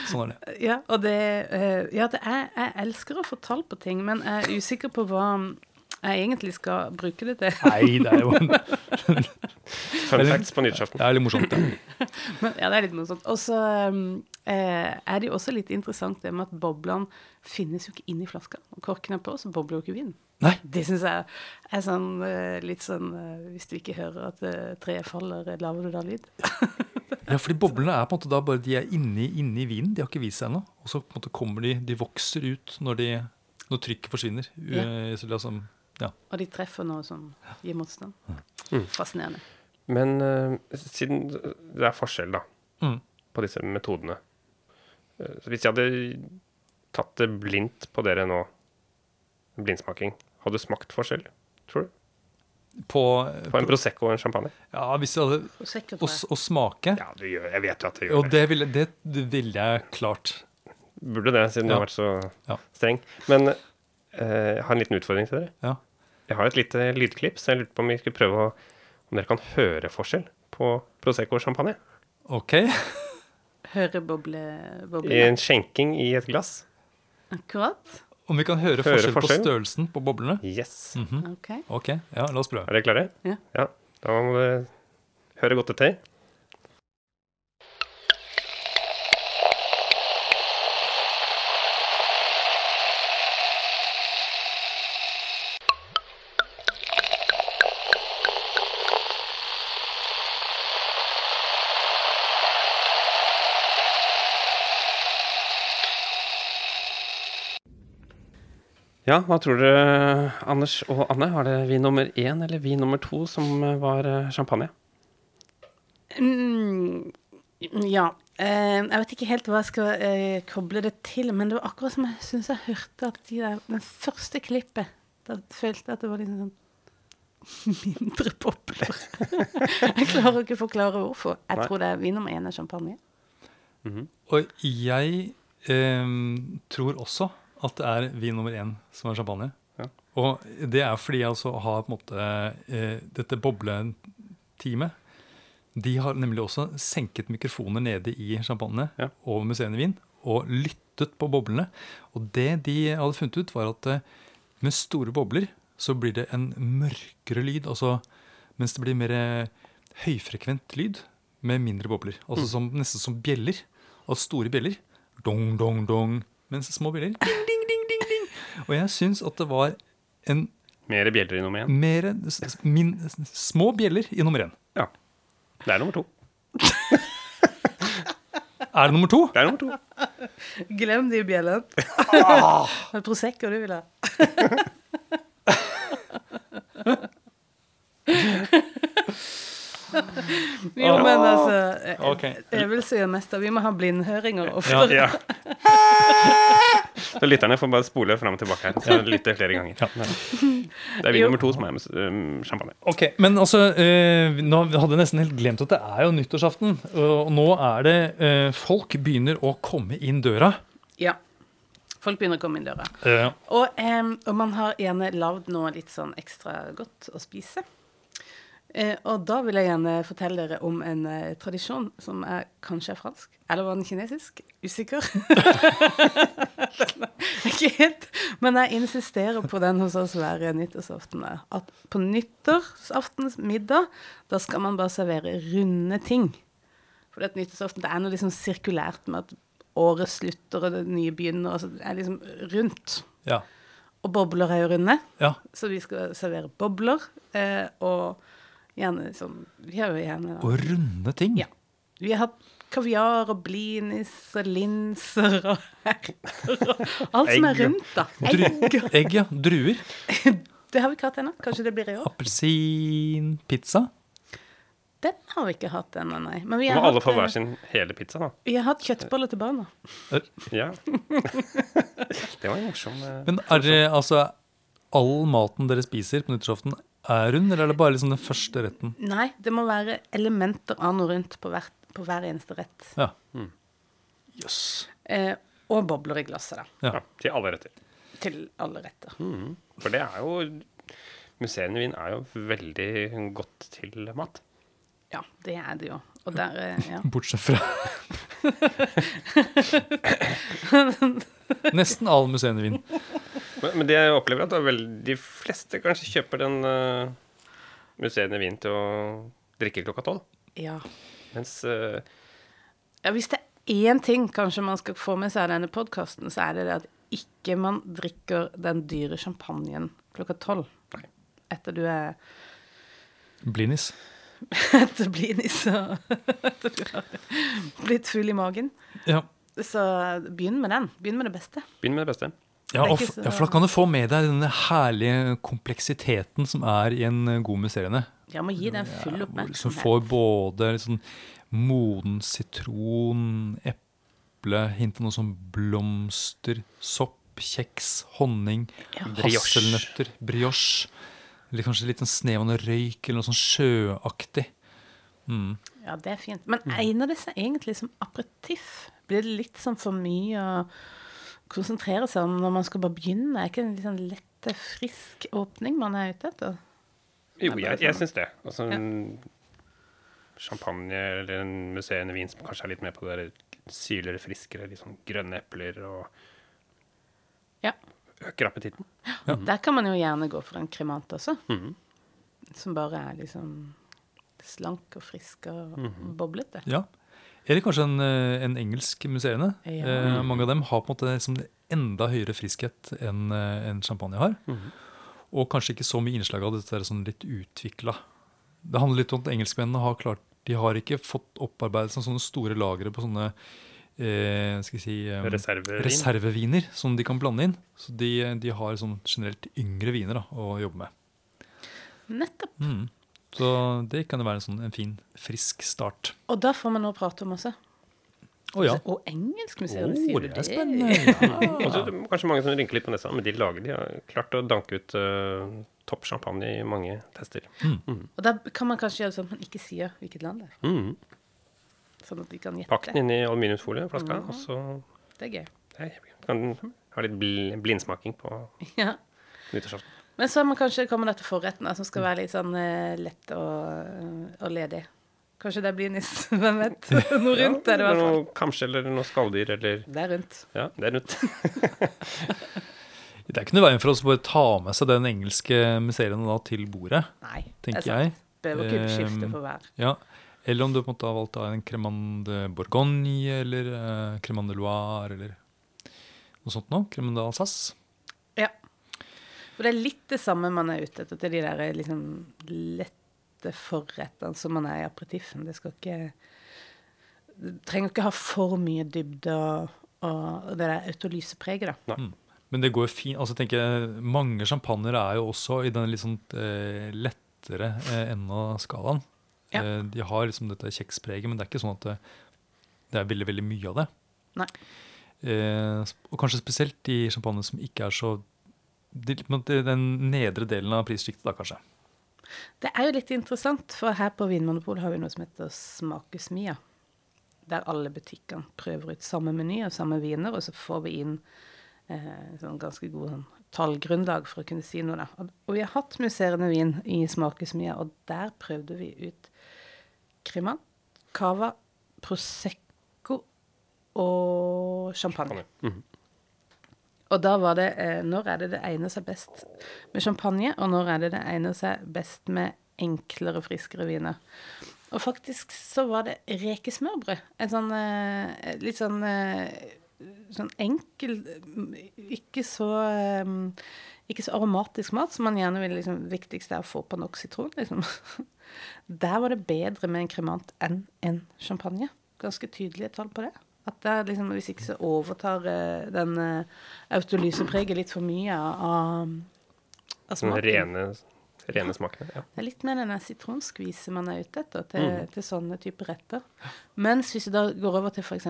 Speaker 1: sånn er det.
Speaker 2: Ja, og det, eh, ja, det er, jeg elsker å få tall på ting, men jeg er usikker på hva jeg egentlig skal bruke det til.
Speaker 1: Nei, det er jo en,
Speaker 3: Fun facts på nyttårsaften.
Speaker 1: det er litt morsomt. det.
Speaker 2: Men, ja, det er litt morsomt. Og så um, eh, er det jo også litt interessant det med at boblene finnes jo ikke inni flaska. Når korken er på, så bobler jo ikke vinen.
Speaker 1: Nei.
Speaker 2: Det syns jeg er sånn eh, litt sånn eh, Hvis du ikke hører at treet faller, lager du da lyd?
Speaker 1: Ja, fordi boblene er på en måte da bare de er inni, inni vinen. De har ikke vist seg ennå. Og så på en måte kommer de De vokser ut når, de, når trykket forsvinner.
Speaker 2: Ja.
Speaker 1: Så liksom, ja.
Speaker 2: Og de treffer noe som gir motstand.
Speaker 3: Mm.
Speaker 2: Fascinerende.
Speaker 3: Men uh, siden det er forskjell da,
Speaker 1: Mm.
Speaker 3: på disse metodene uh, Hvis jeg hadde tatt det blindt på dere nå, blindsmaking, hadde du smakt forskjell, tror du?
Speaker 1: På,
Speaker 3: På en Prosecco og en champagne?
Speaker 1: Ja, hvis jeg hadde
Speaker 2: Prosecco,
Speaker 1: å,
Speaker 2: jeg.
Speaker 1: å smake
Speaker 3: Ja, du gjør, jeg vet jo at du gjør det.
Speaker 1: det ville, det, ville jeg klart.
Speaker 3: Burde det, siden du har vært så
Speaker 1: Ja.
Speaker 3: streng. Men uh, jeg har en liten utfordring til dere.
Speaker 1: Ja.
Speaker 3: Jeg har et lite lydklipp, så jeg lurte på om vi skulle prøve å Om dere kan høre forskjell på Prosecco og champagne.
Speaker 1: OK.
Speaker 2: Høre boble,
Speaker 3: I en skjenking i et glass.
Speaker 2: Akkurat.
Speaker 1: Om vi kan høre,
Speaker 3: Høre
Speaker 1: forskjell,
Speaker 3: forskjell?
Speaker 1: på størrelsen på boblene?
Speaker 3: Yes.
Speaker 2: Ok.
Speaker 1: OK, ja, la oss prøve.
Speaker 3: Er dere klare?
Speaker 2: Ja.
Speaker 3: Da må dere høre godt etter. Ja, hva tror dere, Anders og Anne? Var det vin nummer én eller vin nummer to som eh, var eh, champagne?
Speaker 2: Mm, ja. Eh, jeg vet ikke helt hva jeg skal eh, koble det til, men det var akkurat som jeg syns jeg hørte at de der, den første klippet Da følte jeg at det var liksom sånn mindre popler. jeg klarer ikke å forklare hvorfor. Jeg
Speaker 3: Nei.
Speaker 2: tror det er vin nummer én er champagne.
Speaker 1: Og jeg eh, tror også at det er vin nummer én som er champagne.
Speaker 3: Ja.
Speaker 1: Og det er fordi jeg altså har på en måte eh, dette bobleteamet. De har nemlig også senket mikrofoner nede i champagne
Speaker 3: Ja.
Speaker 1: og i vin og lyttet på boblene. Og det de hadde funnet ut, var at eh, med store bobler så blir det en mørkere lyd. Altså, mens det blir mer eh, høyfrekvent lyd med mindre bobler. Altså som, nesten som bjeller. Altså store bjeller. Dong, dong, dong. Mens små bjeller ding, ding, ding, ding, ding. Og jeg syns at det var en
Speaker 3: Mer bjeller i nummer én?
Speaker 1: mer s- s- min, små bjeller i nummer én.
Speaker 3: Ja. Det er nummer to.
Speaker 1: Er det nummer to?
Speaker 3: Det er nummer to.
Speaker 2: Glem de bjellene. Det er Prosecco du vil ha. jo, men altså jeg,
Speaker 1: okay.
Speaker 2: jeg vil si det meste. Vi må ha blindhøringer oftere.
Speaker 1: Ja.
Speaker 3: Ja. Så lytterne får bare spole fram og tilbake her. Så lytter flere ganger. Det er vin
Speaker 2: Jo.
Speaker 3: nummer to som er med um, champagne.
Speaker 1: Ok, Men altså, eh, nå hadde jeg nesten helt glemt at det er jo nyttårsaften. Og nå er det eh, Folk begynner å komme inn døra.
Speaker 2: Ja. Folk begynner å komme inn døra.
Speaker 1: Ja.
Speaker 2: Og, em, og man har gjerne lagd noe litt sånn ekstra godt å spise. Eh, og da vil jeg gjerne fortelle dere om en eh, tradisjon som er kanskje er fransk. Eller var den kinesisk? Usikker. Den er ikke helt. Men jeg insisterer på den hos oss hver nyttårsaften. At på nyttårsaftens middag, da skal man bare servere runde ting. For at nyttårsaften det er noe liksom sirkulært med at året slutter og det nye begynner. Altså, det er liksom rundt.
Speaker 1: ja.
Speaker 2: Og bobler er jo runde,
Speaker 1: ja.
Speaker 2: så vi skal servere bobler. Eh, og gjerne sånn Vi har jo gjerne
Speaker 1: Og runde ting.
Speaker 2: Ja. Vi har hatt kaviar og blinis og linser og herter og alt som er rundt, da. Egg.
Speaker 1: egg, ja. Druer.
Speaker 2: Det har vi ikke hatt ennå. Kanskje det blir i år.
Speaker 1: Appelsinpizza.
Speaker 2: Den har vi ikke hatt ennå, nei. Men vi har,
Speaker 3: må alle få hver
Speaker 2: eh,
Speaker 3: sin hele pizza, da.
Speaker 2: vi har hatt kjøttboller til barna.
Speaker 3: Ja. Det var en morsom eh,
Speaker 1: Men er det altså all maten dere spiser på nyttårsaften, er hun, eller er det bare liksom den første retten?
Speaker 2: Nei, det må være elementer av noe rundt på, hvert, på hver eneste rett.
Speaker 1: Ja.
Speaker 3: Mm.
Speaker 1: Yes.
Speaker 2: Eh, og bobler i glasset, da.
Speaker 1: Ja.
Speaker 3: ja, til alle retter.
Speaker 2: Til alle retter.
Speaker 3: Mm. For det er jo Museene i Wien er jo veldig godt til mat.
Speaker 2: Ja, det er det jo. Og der, eh, ja.
Speaker 1: Bortsett fra Nesten all museumsvin.
Speaker 3: Men, men det jeg opplever, at vel, de fleste kanskje kjøper den uh, musserende vin til å drikke klokka tolv.
Speaker 2: ja.
Speaker 3: Mens uh,
Speaker 2: Ja, hvis det er én ting kanskje man skal få med seg av denne podkasten, så er det det at ikke man drikker den dyre champagnen klokka tolv. Etter du er
Speaker 1: Blinis.
Speaker 2: Etter blinis og etter du har blitt full i magen.
Speaker 1: Ja.
Speaker 2: Så begynn med den. Begynn med det beste.
Speaker 3: begynn med det beste.
Speaker 1: Ja, og,
Speaker 2: så-
Speaker 1: ja, for da kan du få med deg denne herlige kompleksiteten som er i en god musserende.
Speaker 2: Ja, må gi den full
Speaker 1: Som får både liksom, moden sitron, eple hint av noe som blomster, sopp, kjeks, honning,
Speaker 3: Brioche.
Speaker 1: hasselnøtter, brioche. Eller kanskje litt en snev av røyk, eller noe sånn sjøaktig. Mm.
Speaker 2: Ja, det er fint. Men egner det seg egentlig som aperitiff? Blir det litt sånn for mye å konsentrere seg om når man skal bare begynne? Er ikke det en litt sånn lett, frisk åpning man er ute etter?
Speaker 3: Jo, jeg, jeg
Speaker 2: sånn.
Speaker 3: syns det. Altså en champagne eller en musserende vin som kanskje er litt mer på det der syrligere, friskere, litt sånn grønne epler og
Speaker 2: Ja.
Speaker 3: øker appetitten.
Speaker 2: Der kan man jo gjerne gå for en kremant også.
Speaker 3: Mhm.
Speaker 2: Som bare er liksom slank og frisk og boblete.
Speaker 1: Ja. Eller kanskje en, eh, en engelsk musserende.
Speaker 2: Ja.
Speaker 1: Eh, mange av dem har på en måte liksom enda høyere friskhet enn en champagne har. Og kanskje ikke så mye innslag av dette sånn litt utvikla. Det handler litt om at engelskmennene har klart De har ikke fått opparbeidet seg sånne store lagre på sånne eh, skal si, eh,
Speaker 3: Reservevin.
Speaker 1: reserveviner som de kan blande inn. Så de, de har sånn generelt yngre viner da, å jobbe med.
Speaker 2: Nettopp.
Speaker 1: Mm. Så det kan jo være en, sånn, en fin, frisk start.
Speaker 2: Og da får man noe å prate om også.
Speaker 1: Oh, ja.
Speaker 2: Og engelsk museum,
Speaker 1: oh,
Speaker 2: sier du
Speaker 1: det er spennende.
Speaker 3: Og så er kanskje mange som rynker litt på nesa, men de lager de har klart å danke ut uh, topp champagne i mange tester.
Speaker 2: Og da kan man kanskje gjøre sånn at man ikke sier hvilket land det er.
Speaker 3: Mm.
Speaker 2: Sånn at de kan gjette.
Speaker 3: Pakk den inn i aluminiumsfolie, flaska, og så
Speaker 2: Det er gøy.
Speaker 3: nei, kan ha litt bl blindsmaking på
Speaker 2: Ja.
Speaker 3: nyttårsaften.
Speaker 2: Men så man kanskje kommer dette forretten, som skal være litt sånn eh, lett og, og ledig. Kanskje det blir niss, Hvem vet? Noe rundt er det, i hvert fall.
Speaker 3: noe kamskje eller noe skalldyr eller
Speaker 2: Det er rundt.
Speaker 3: Ja, det er rundt.
Speaker 1: Det er ikke noe veien for oss å bare ta med seg den engelske museeren da til bordet,
Speaker 2: Nei,
Speaker 1: tenker
Speaker 2: det er
Speaker 1: jeg.
Speaker 2: sant. Behøver ikke skifte
Speaker 1: Um,
Speaker 2: for hver.
Speaker 1: Ja. Eller om du på en måte har valgt en Cremande Bourgogne eller uh, Cremande Loire eller noe sånt noe. Cremande Alsace.
Speaker 2: Ja. For det er litt det samme man er ute etter til de der liksom lette forrettene som man er i aperitiffen. Det skal ikke Du trenger ikke ha for mye dybde og, og det der autolysepreget, da.
Speaker 1: Men det går jo fint. altså tenker jeg, Mange champagner er jo også i den litt sånn eh, lettere eh, enden av skalaen.
Speaker 2: Ja.
Speaker 1: Eh, de har liksom dette kjekspreget, men det er ikke sånn at det, det er veldig veldig mye av det.
Speaker 2: Nei.
Speaker 1: Eh, og kanskje spesielt i champagne som ikke er så de, Den nedre delen av prissjiktet, da kanskje.
Speaker 2: Det er jo litt interessant, for her på Vinmonopolet har vi noe som heter Smakesmia. Der alle butikkene prøver ut samme meny og samme viner, og så får vi inn eh, sånn ganske god sånn, tallgrunnlag for å kunne si noe. Da. Og, og vi har hatt musserende vin i Smakesmia, og der prøvde vi ut Cremant, Cava, Prosecco og champagne.
Speaker 3: Mhm.
Speaker 2: Og da var det eh, Når er det det egner seg best med champagne, og når er det det egner seg best med enklere, friskere viner? Og faktisk så var det rekesmørbrød. En sånn eh, litt sånn eh, sånn enkel Ikke så eh, ikke så aromatisk mat som man gjerne vil liksom, Viktigst er å få på nok sitron, liksom. Der var det bedre med en kremant enn en champagne. Ganske tydelige tall på det. At det er liksom, Hvis ikke så overtar eh, den uh, autolysepreget litt for mye av, av
Speaker 3: Den
Speaker 2: smaken.
Speaker 3: rene, rene smaken, Ja.
Speaker 2: Det er litt mer denne sitronskvise man er ute etter til, til sånne typer retter. Mens hvis du da går over til f.eks.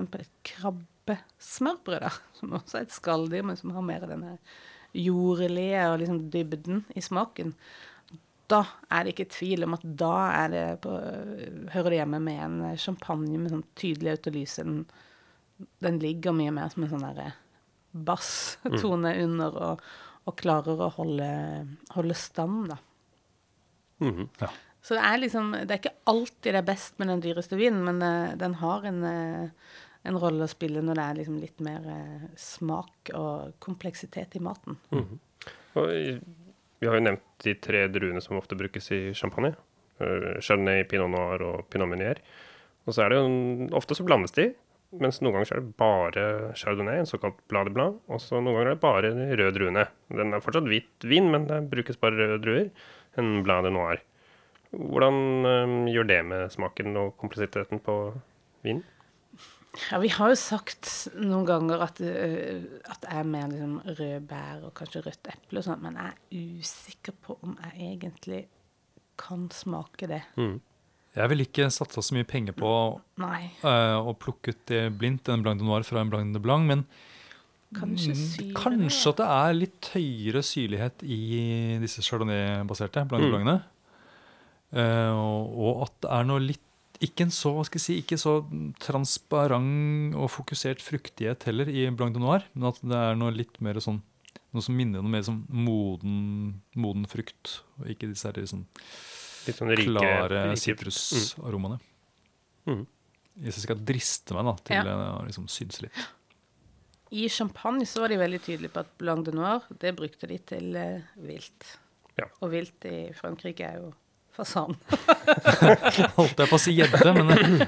Speaker 2: krabbesmørbrød, da, som også er et skalldyr, men som har mer denne jordlige og liksom dybden i smaken, da er det ikke tvil om at da er det på, hører det hjemme med en champagne med sånn tydelig autolyse. Den, den ligger mye mer som en sånn derre basstone under, og, og klarer å holde, holde stand, da.
Speaker 3: Mhm.
Speaker 2: Så det er liksom Det er ikke alltid det er best med den dyreste vinen, men uh, den har en, uh, en rolle å spille når det er liksom litt mer eh, smak og kompleksitet i maten.
Speaker 3: Og i- vi har jo nevnt de tre druene som ofte brukes i champagne. Uh, Chardonnay, Pinot Noir og Pinot Meunier. Og så er det jo Ofte så blandes de, mens noen ganger så er det bare Chardonnay, en såkalt blad de Blanc. Og så noen ganger er det bare rød røde druene. Den er fortsatt hvit vin, men det brukes bare røde druer. En blad de Noir. Hvordan um, gjør det med smaken og kompleksiteten på vinen?
Speaker 2: Ja, vi har jo sagt noen ganger at, uh, at jeg er mer liksom rød bær og kanskje rødt eple og sånn, men jeg er usikker på om jeg egentlig kan smake det.
Speaker 3: Mm.
Speaker 1: Jeg ville ikke satsa så mye penger på
Speaker 2: Nei.
Speaker 1: eh, å plukke ut det blindt, en blanc de noir fra en blanc de blanc, men
Speaker 2: Kanskje
Speaker 1: mm, kanskje at det er litt høyere syrlighet i disse chardonnay-baserte blanc de
Speaker 3: Mm.
Speaker 1: blancene. Eh, og, og at det er noe litt ikke en så hva skal jeg si, ikke så transparent og fokusert fruktighet heller i blanc de noir, men at det er noe litt mer sånn noe som minner noe mer som moden, moden frukt, og ikke disse her sånn
Speaker 3: Litt sånn rike
Speaker 1: klare sitrusaromaene.
Speaker 3: Mm.
Speaker 1: Hvis jeg skal driste meg da, til
Speaker 2: Ja.
Speaker 1: å liksom synse litt.
Speaker 2: I champagne så var de veldig tydelige på at blanc de noir, det brukte de til eh, vilt.
Speaker 3: Ja.
Speaker 2: Og vilt i Frankrike er jo fasan.
Speaker 1: Holdt jeg på å si gjedde, men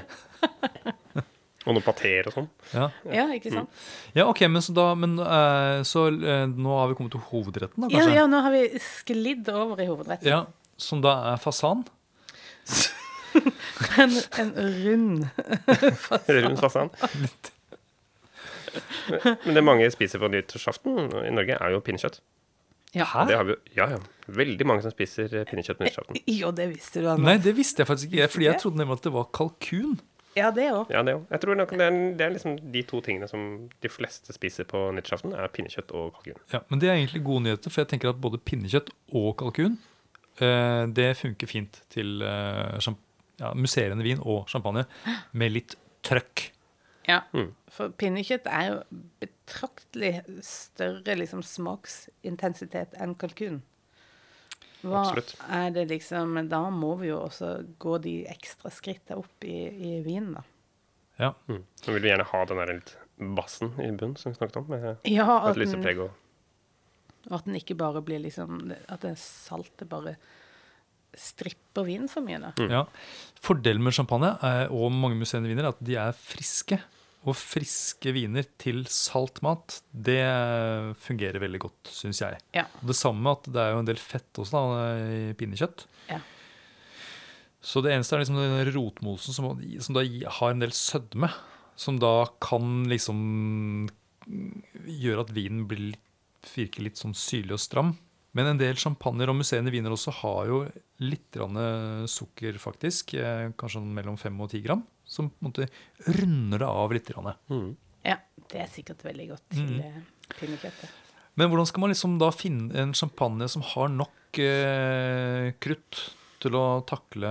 Speaker 3: Og noe pater og sånn.
Speaker 1: ja.
Speaker 2: Ja, ikke sant?
Speaker 1: ja, OK, men så da men, uh, Så uh, nå har vi kommet til hovedretten, da,
Speaker 2: Ja,
Speaker 1: kanskje?
Speaker 2: ja, nå har vi sklidd over i hovedretten.
Speaker 1: Ja, Som da er fasan?
Speaker 2: En, en rund
Speaker 3: Rund fasan. Men- Men det mange spiser på nyttårsaften i Norge, er jo pinnekjøtt.
Speaker 2: Ja.
Speaker 3: Det har vi, ja, ja. Veldig mange som spiser eh, pinnekjøtt på nyttårsaften.
Speaker 2: Jo, det visste du, Anna.
Speaker 1: Nei, det visste jeg faktisk ikke, fordi jeg trodde nemlig at det var kalkun.
Speaker 2: Ja, det òg.
Speaker 3: Ja, det også. Jeg tror nok det er, det er liksom de to tingene som de fleste spiser på nyttårsaften, er pinnekjøtt og kalkun.
Speaker 1: Ja, Men det er egentlig gode nyheter, for jeg tenker at både pinnekjøtt og kalkun det funker fint til eh, ja, musserende vin og champagne med litt trøkk.
Speaker 2: Ja,
Speaker 3: Mm.
Speaker 2: for pinnekjøtt er jo betraktelig større liksom, smaksintensitet enn kalkun. Hva
Speaker 3: Absolutt.
Speaker 2: er det liksom Da må vi jo også gå de ekstra skrittene opp i, i vinen, da.
Speaker 1: Ja.
Speaker 3: Mm. Så vil vi gjerne ha den der litt bassen i bunnen som vi snakket om, med
Speaker 2: Ja, at et
Speaker 3: lysepreg og
Speaker 2: og at den ikke bare blir liksom At det saltet bare stripper vinen for mye, da.
Speaker 1: Ja. Fordelen med champagne er, og mange museene viner er at de er friske. Og friske viner til salt mat, det fungerer veldig godt, syns jeg.
Speaker 2: Ja.
Speaker 1: Og det samme at det er jo en del fett også da, i pinnekjøtt.
Speaker 2: Ja.
Speaker 1: Så det eneste er liksom den rotmosen som, som da har en del sødme, som da kan liksom gjøre at vinen blir, litt- virker litt sånn syrlig og stram. Men en del champagner og museene viner også har jo litt grann sukker, faktisk. eh, Kanskje sånn mellom 5 og 10 gram. Som på en måte runder det av litt.
Speaker 3: Mm.
Speaker 2: ja. Det er sikkert veldig godt til eh, pinnekjøttet.
Speaker 1: Men hvordan skal man liksom da finne en champagne som har nok eh, krutt til å takle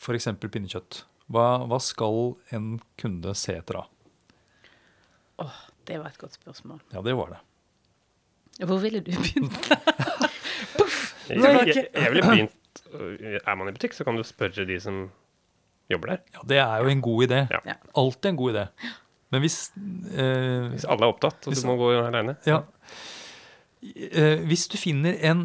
Speaker 1: f.eks. pinnekjøtt? Hva, hva skal en kunde se etter da?
Speaker 2: Åh, det var et godt spørsmål.
Speaker 1: Ja, det var det.
Speaker 2: Hvor ville du begynt?
Speaker 3: Jeg, jeg, jeg ville begynt øh, Er man i butikk, så kan du spørre de som jobber der.
Speaker 1: Ja, Det er jo en god idé.
Speaker 3: Ja.
Speaker 1: Alltid en god idé. Men hvis eh,
Speaker 3: Hvis alle er opptatt, og
Speaker 1: Hvis-
Speaker 3: du må gå aleine?
Speaker 1: Ja. Eh, hvis du finner en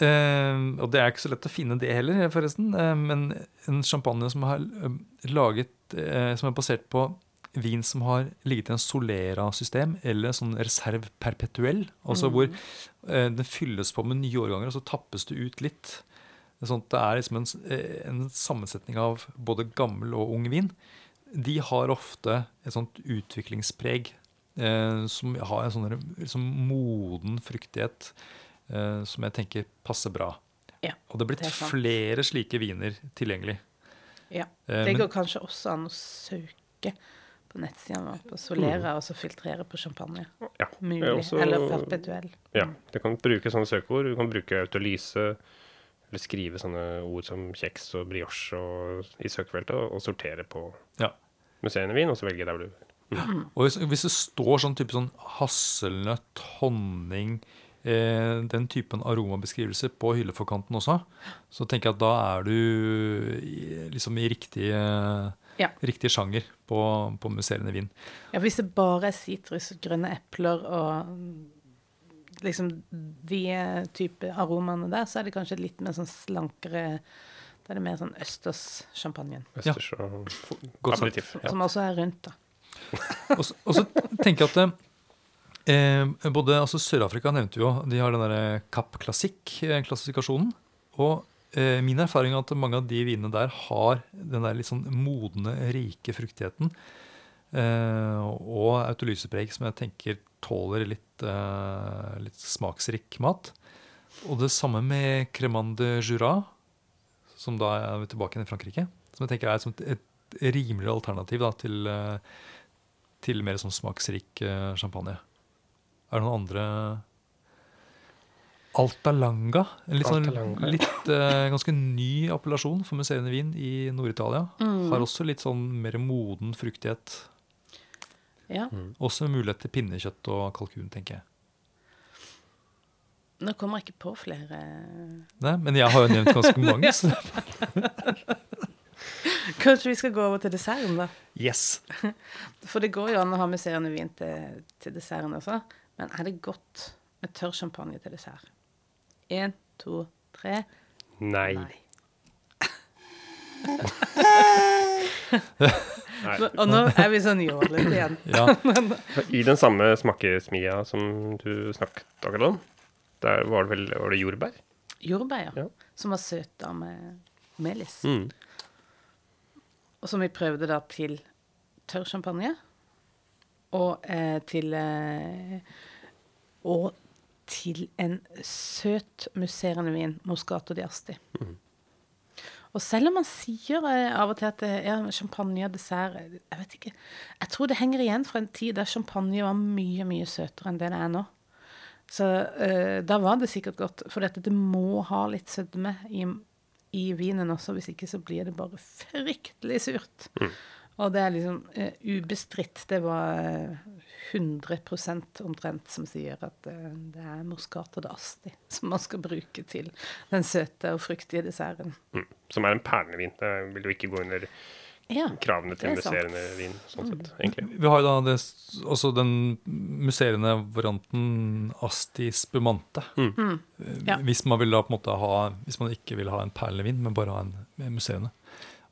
Speaker 1: eh, Og det er ikke så lett å finne det heller, forresten. eh, men en champagne som har laget eh, Som er basert på vin som har ligget i en Solera-system eller sånn reserve perpetuell. Altså hvor eh, den fylles på med nye årganger, og så tappes det ut litt. Sånn at det er liksom en, eh, en sammensetning av både gammel og ung vin. De har ofte et sånt utviklingspreg eh, som har en sånn liksom moden fruktighet eh, som jeg tenker passer bra.
Speaker 2: Ja,
Speaker 1: Og det er blitt
Speaker 2: det er
Speaker 1: flere slike viner tilgjengelig.
Speaker 2: Ja.
Speaker 1: Eh,
Speaker 2: Det
Speaker 1: men-
Speaker 2: går kanskje også an å søke på nettsiden vår på Solera og så filtrere på champagne.
Speaker 3: Ja.
Speaker 2: Mulig.
Speaker 3: Også-
Speaker 2: Eller perpetuell.
Speaker 3: Ja, du kan bruke sånne søkeord. Du kan bruke autolyse, eller skrive sånne ord som kjeks og brioche og, i søkefeltet, og, og sortere på
Speaker 1: Ja.
Speaker 3: museene vin, og så velge der hvor du
Speaker 1: Og hvis, hvis det står sånn type sånn hasselnøtt, honning, eh, den typen aromabeskrivelser på hylleforkanten også, så tenker jeg at da er du liksom i riktig, eh,
Speaker 2: Ja.
Speaker 1: riktig sjanger på, på musserende vin.
Speaker 2: Ja, for hvis det bare er sitrus, grønne epler og mm, liksom de type aromaene der, så er det kanskje litt mer sånn slankere Da er det mer sånn Østers ja.
Speaker 3: østers og
Speaker 1: Godt sagt.
Speaker 3: aperitif. Ja.
Speaker 2: Som også er rundt, da.
Speaker 1: Og så, og så tenker jeg at eh, både altså Sør-Afrika nevnte vi jo, de har den derre Kapp Classic-klassifikasjonen. Og eh, min erfaring er at mange av de vinene der har den der litt sånn modne, rike fruktigheten. Eh, og autolysepreg som jeg tenker tåler litt, eh, litt smaksrik mat. Og det samme med Cremant de Jura, som da er vi tilbake i Frankrike. Som jeg tenker er et, et rimeligere alternativ da, til, eh, til mer sånn smaksrik eh, champagne. Er det noen andre Altalanga. En litt, sånn,
Speaker 3: Altalanga.
Speaker 1: litt uh, ganske ny appellasjon for musserende vin i Nord-Italia.
Speaker 2: Mm.
Speaker 1: Har også litt sånn mer moden fruktighet.
Speaker 2: Ja.
Speaker 1: Også mulighet til pinnekjøtt og kalkun, tenker jeg.
Speaker 2: Nå kommer jeg ikke på flere
Speaker 1: Nei, men jeg har jo nevnt ganske mange. Så.
Speaker 2: Kanskje vi skal gå over til desserten, da?
Speaker 3: Yes.
Speaker 2: For det går jo an å ha musserende vin til, til desserten også. Men er det godt med tørr champagne til dessert? Én, to, tre.
Speaker 3: Nei.
Speaker 2: Nei.
Speaker 3: Nei.
Speaker 2: Og nå er vi sånn jålete igjen.
Speaker 1: Ja,
Speaker 3: I den samme smakesmia som du snakket akkurat om, der var det vel var det jordbær?
Speaker 2: Jordbær,
Speaker 3: Ja.
Speaker 2: som var søta med melis.
Speaker 3: Mm.
Speaker 2: Og som vi prøvde da til tørr champagne. Og eh, til eh, Og til en søt musserende vin, Moscato di Asti. Og selv om man sier eh, av og til at eh, ja, champagne og dessert eh, Jeg vet ikke. Jeg tror det henger igjen fra en tid der champagne var mye, mye søtere enn det det er nå. Så eh, da var det sikkert godt. For dette, det må ha litt sødme i, i vinen også, hvis ikke så blir det bare fryktelig surt. Og det er liksom uh, ubestridt. Det var eh, 100 omtrent som sier at uh, det er Moscato asti som man skal bruke til den søte og fruktige desserten.
Speaker 3: Mm. Som er en perlevin. Det vil jo ikke gå under
Speaker 2: Ja,
Speaker 3: kravene til
Speaker 2: Det er
Speaker 3: musserende vin, sånn sett, egentlig.
Speaker 1: Vi har jo da det, også den musserende varianten Asti spumante.
Speaker 3: Mm.
Speaker 1: Eh,
Speaker 2: Ja.
Speaker 1: Hvis man vil da på en måte ha Hvis man ikke vil ha en perlevin, men bare ha en musserende.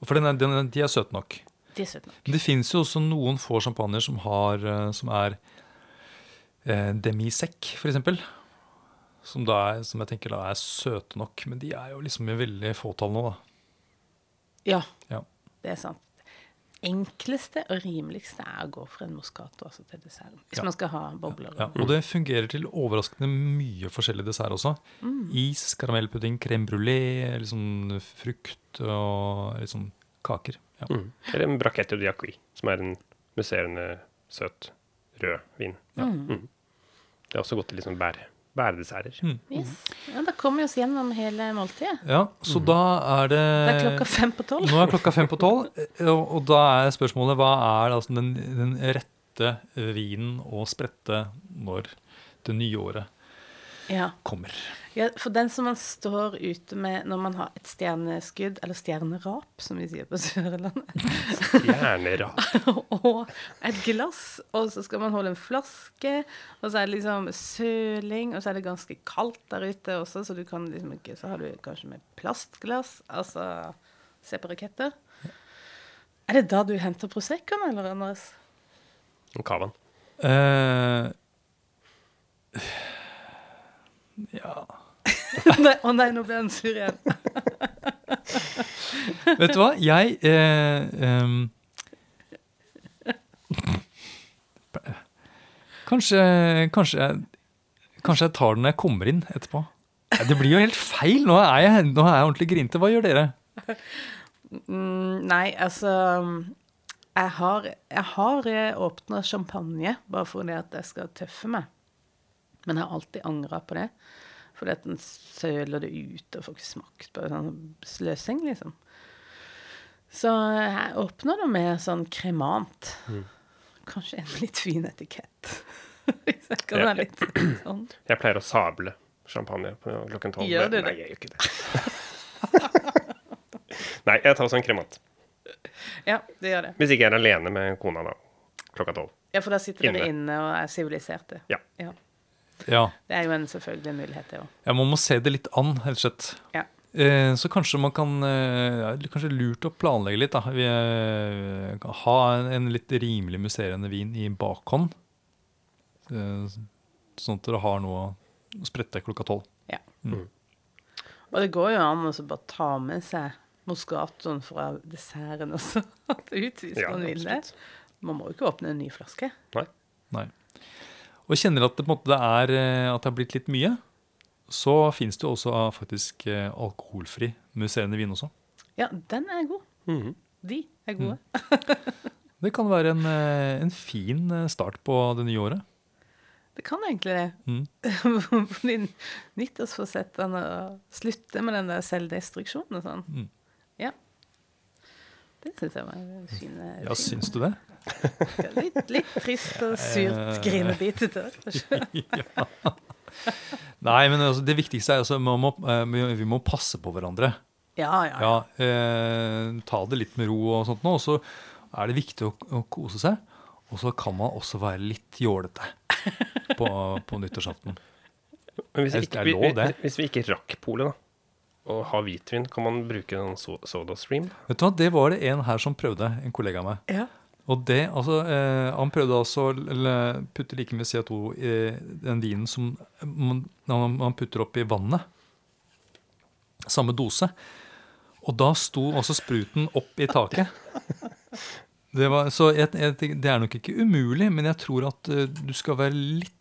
Speaker 1: For den er, den, de er søte nok. Det fins jo også noen få champagner som, har, eh, som er eh, demi-sec, f.eks. Som, er, som jeg tenker da er søte nok. Men de er jo liksom i veldig fåtall nå, da.
Speaker 2: Ja,
Speaker 1: Ja.
Speaker 2: det er sant. Enkleste og rimeligste er å gå for en Moscato altså til desserten. Hvis
Speaker 1: Ja.
Speaker 2: man skal ha bobler.
Speaker 1: Ja, og det fungerer til overraskende mye forskjellig dessert også. Is, karamellpudding, crème brulé, liksom frukt og liksom kaker. Ja.
Speaker 3: Mm. Eller en brachetto di acqui, som er en musserende, søt, rød vin. Mm. Det er også godt til liksom bær, bæredesserter.
Speaker 1: Mm.
Speaker 2: Yes. Ja, da kommer vi oss gjennom hele måltidet.
Speaker 1: ja, så da er det
Speaker 2: Det er klokka fem på tolv.
Speaker 1: Nå er klokka fem på tolv, eh, og, og da er spørsmålet hva er altså den, den rette vinen å sprette når det nye året
Speaker 2: Ja.
Speaker 1: kommer.
Speaker 2: ja, for den som man står ute med når man har et stjerneskudd, eller stjernerap, som vi sier på Sørlandet,
Speaker 3: Stjernerap.
Speaker 2: og et glass, og så skal man holde en flaske, og så er det liksom søling, og så er det ganske kaldt der ute også, så du kan liksom ikke Så har du kanskje med plastglass, altså Se på raketter. Er det da du henter Proseccoen, eller, Anders?
Speaker 3: Cavaen.
Speaker 1: Eh, ja
Speaker 2: nei, Å nei, nå ble han sur igjen.
Speaker 1: Vet du hva? Jeg eh, um, Kanskje, kanskje, kanskje jeg tar den når jeg kommer inn etterpå. Det blir jo helt feil. Nå er jeg, nå er jeg ordentlig grinete. Hva gjør dere?
Speaker 2: Mm, nei, altså Jeg har, jeg har åpna champagne bare fordi at jeg skal tøffe meg. Men jeg har alltid angra på det. Fordi at den søler det ut og får ikke smakt på det. Sånn sløsing, liksom. Så jeg åpner det med sånn kremant. Kanskje en litt fin etikett. Hvis jeg kan være litt sånn.
Speaker 3: Jeg pleier å sable champagne på klokken tolv.
Speaker 2: Gjør du det?
Speaker 3: Nei, jeg gjør ikke det. Nei, jeg tar sånn kremant.
Speaker 2: Ja, det gjør det.
Speaker 3: Hvis ikke jeg er alene med kona da, klokka tolv.
Speaker 2: Ja, for da sitter dere
Speaker 3: Inne.
Speaker 2: inne og er siviliserte.
Speaker 3: Ja.
Speaker 2: ja.
Speaker 1: Ja,
Speaker 2: Det er jo en selvfølgelig mulighet, det òg.
Speaker 1: ja, Man må se det litt an, helt slett.
Speaker 2: Ja.
Speaker 1: Eh, så kanskje man kan eh, Kanskje lurt å planlegge litt. da. Vi, eh, ha en, en litt rimelig musserende vin i bakhånd. Eh, sånn at dere har noe å sprette klokka tolv.
Speaker 2: Ja.
Speaker 1: Mm.
Speaker 2: Og det går jo an å bare ta med seg Moscatoen fra desserten også ut, hvis
Speaker 3: Ja,
Speaker 2: man vil det. Man må jo ikke åpne en ny flaske.
Speaker 3: Nei.
Speaker 1: Nei. Og kjenner at det, på en måte, det er, eh, at det har blitt litt mye, så fins det jo også ah, faktisk eh, alkoholfri musserende vin også.
Speaker 2: Ja, den er god.
Speaker 3: Mhm.
Speaker 2: De er gode.
Speaker 1: Det kan være en, eh, en fin eh, start på det nye året.
Speaker 2: Det kan egentlig det.
Speaker 1: Mm.
Speaker 2: Nyttårsforsettene å slutte med den der selvdestruksjonen og sånn.
Speaker 1: Mm.
Speaker 2: Ja. Det syns jeg var en fin eh,
Speaker 1: Ja,
Speaker 2: fin-
Speaker 1: syns du det?
Speaker 2: Litt, litt trist og surt grinebitete. kanskje.
Speaker 1: ja. Nei, men altså, det viktigste er altså man må, eh, vi- vi må passe på hverandre.
Speaker 2: Ja, ja.
Speaker 1: Ja, eh, ta det litt med ro og sånt nå. Og så er det viktig å, å kose seg. Og så kan man også være litt jålete på, på nyttårsaften.
Speaker 3: Men hvis, ikke, vi,
Speaker 1: vi,
Speaker 3: hvis vi ikke rakk polet, da, og har hvitvin, kan man bruke en so SodaStream?
Speaker 1: Vet du hva, Det var det en her som prøvde, en kollega av meg.
Speaker 2: ja.
Speaker 1: Og det, altså, eh, Han prøvde altså å putte like mye CO2 i den vinen som man, man putter opp i vannet. Samme dose. Og da sto også spruten opp i taket. Det, var, så jeg, jeg, det er nok ikke umulig, men jeg tror at uh, du skal være litt,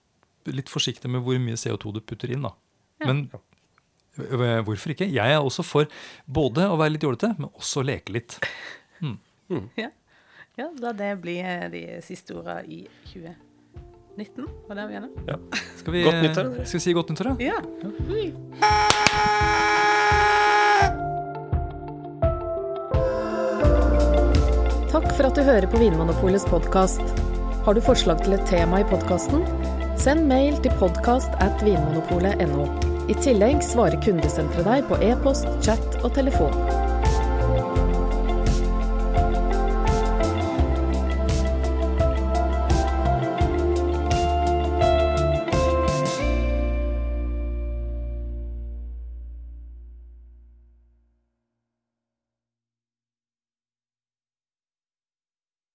Speaker 1: litt forsiktig med hvor mye CO2 du putter inn. da.
Speaker 2: Ja.
Speaker 1: Men øh, hvorfor ikke? Jeg er også for både å være litt jålete, men også leke litt.
Speaker 2: ja. Ja, da det blir eh, de siste orda i 2019. Var det vi er?
Speaker 3: Ja.
Speaker 1: Skal vi,
Speaker 3: Godt nyttår.
Speaker 1: Skal vi si godt nyttår, da?
Speaker 2: Ja.
Speaker 4: Takk for at du hører på Vinmonopolets podkast. Har du forslag til et tema i podkasten? Send mail til podkast at vinmonopolet.no. I tillegg svarer kundesenteret deg på e-post, chat og telefon.